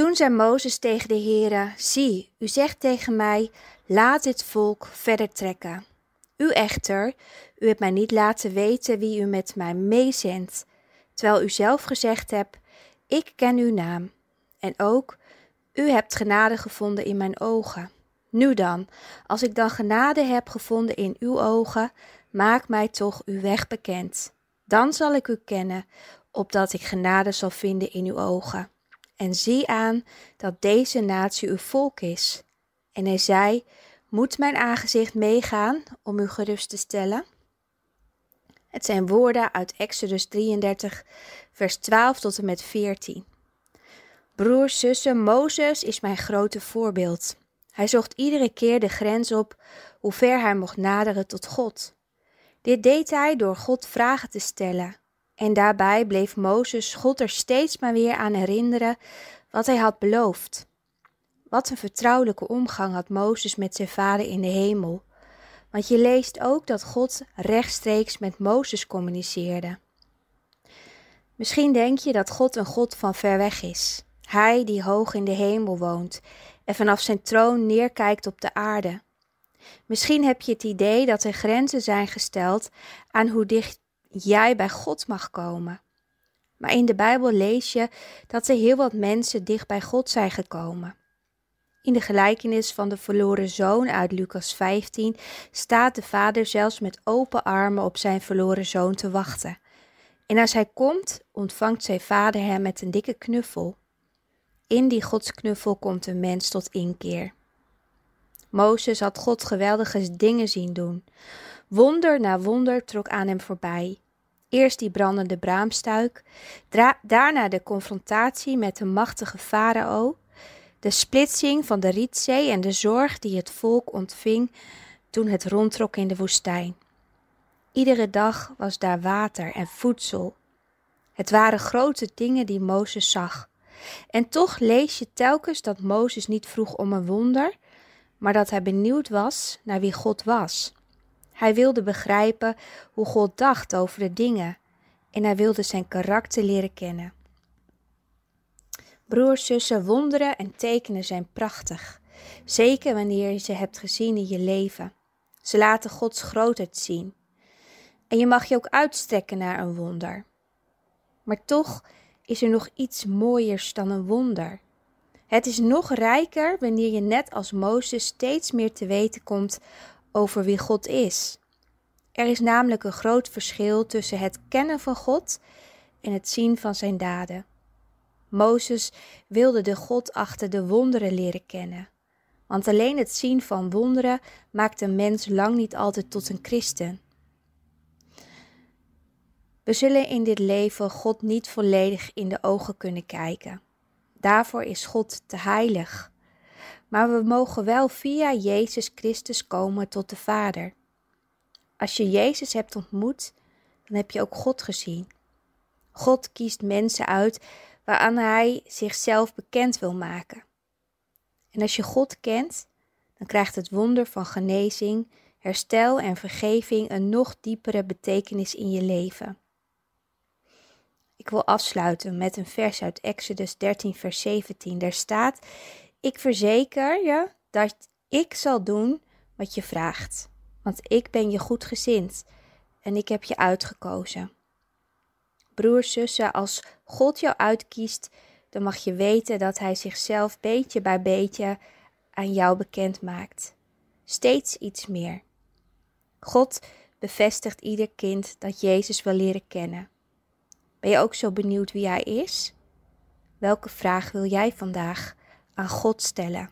Toen zei Mozes tegen de Heere, zie, u zegt tegen mij, laat dit volk verder trekken. U echter, u hebt mij niet laten weten wie u met mij meezendt, terwijl u zelf gezegd hebt, ik ken uw naam. En ook, u hebt genade gevonden in mijn ogen. Nu dan, als ik dan genade heb gevonden in uw ogen, maak mij toch uw weg bekend. Dan zal ik u kennen, opdat ik genade zal vinden in uw ogen. En zie aan dat deze natie uw volk is. En hij zei: Moet mijn aangezicht meegaan om u gerust te stellen? Het zijn woorden uit Exodus 33, vers 12 tot en met 14. Broers, zussen, Mozes is mijn grote voorbeeld. Hij zocht iedere keer de grens op hoe ver hij mocht naderen tot God. Dit deed hij door God vragen te stellen. En daarbij bleef Mozes God er steeds maar weer aan herinneren wat hij had beloofd. Wat een vertrouwelijke omgang had Mozes met zijn vader in de hemel. Want je leest ook dat God rechtstreeks met Mozes communiceerde. Misschien denk je dat God een God van ver weg is. Hij die hoog in de hemel woont en vanaf zijn troon neerkijkt op de aarde. Misschien heb je het idee dat er grenzen zijn gesteld aan hoe dicht jij bij God mag komen. Maar in de Bijbel lees je dat er heel wat mensen dicht bij God zijn gekomen. In de gelijkenis van de verloren zoon uit Lucas 15 staat de vader zelfs met open armen op zijn verloren zoon te wachten. En als hij komt, ontvangt zijn vader hem met een dikke knuffel. In die godsknuffel komt een mens tot inkeer. Mozes had God geweldige dingen zien doen. Wonder na wonder trok aan hem voorbij. Eerst die brandende braamstuik, daarna de confrontatie met de machtige farao, de splitsing van de Rietzee en de zorg die het volk ontving toen het rondtrok in de woestijn. Iedere dag was daar water en voedsel. Het waren grote dingen die Mozes zag. En toch lees je telkens dat Mozes niet vroeg om een wonder, maar dat hij benieuwd was naar wie God was. Hij wilde begrijpen hoe God dacht over de dingen en hij wilde zijn karakter leren kennen. Broers, zussen, wonderen en tekenen zijn prachtig, zeker wanneer je ze hebt gezien in je leven. Ze laten Gods grootheid zien. En je mag je ook uitstrekken naar een wonder. Maar toch is er nog iets mooiers dan een wonder. Het is nog rijker wanneer je net als Mozes steeds meer te weten komt over wie God is. Er is namelijk een groot verschil tussen het kennen van God en het zien van zijn daden. Mozes wilde de God achter de wonderen leren kennen, want alleen het zien van wonderen maakt een mens lang niet altijd tot een christen. We zullen in dit leven God niet volledig in de ogen kunnen kijken. Daarvoor is God te heilig. Maar we mogen wel via Jezus Christus komen tot de Vader. Als je Jezus hebt ontmoet, dan heb je ook God gezien. God kiest mensen uit waaraan Hij zichzelf bekend wil maken. En als je God kent, dan krijgt het wonder van genezing, herstel en vergeving een nog diepere betekenis in je leven. Ik wil afsluiten met een vers uit Exodus 13, vers 17. Daar staat: Ik verzeker je dat ik zal doen wat je vraagt, want ik ben je goedgezind en ik heb je uitgekozen. Broers, zussen, als God jou uitkiest, dan mag je weten dat Hij zichzelf beetje bij beetje aan jou bekend maakt. Steeds iets meer. God bevestigt ieder kind dat Jezus wil leren kennen. Ben je ook zo benieuwd wie Hij is? Welke vraag wil jij vandaag aan God stellen?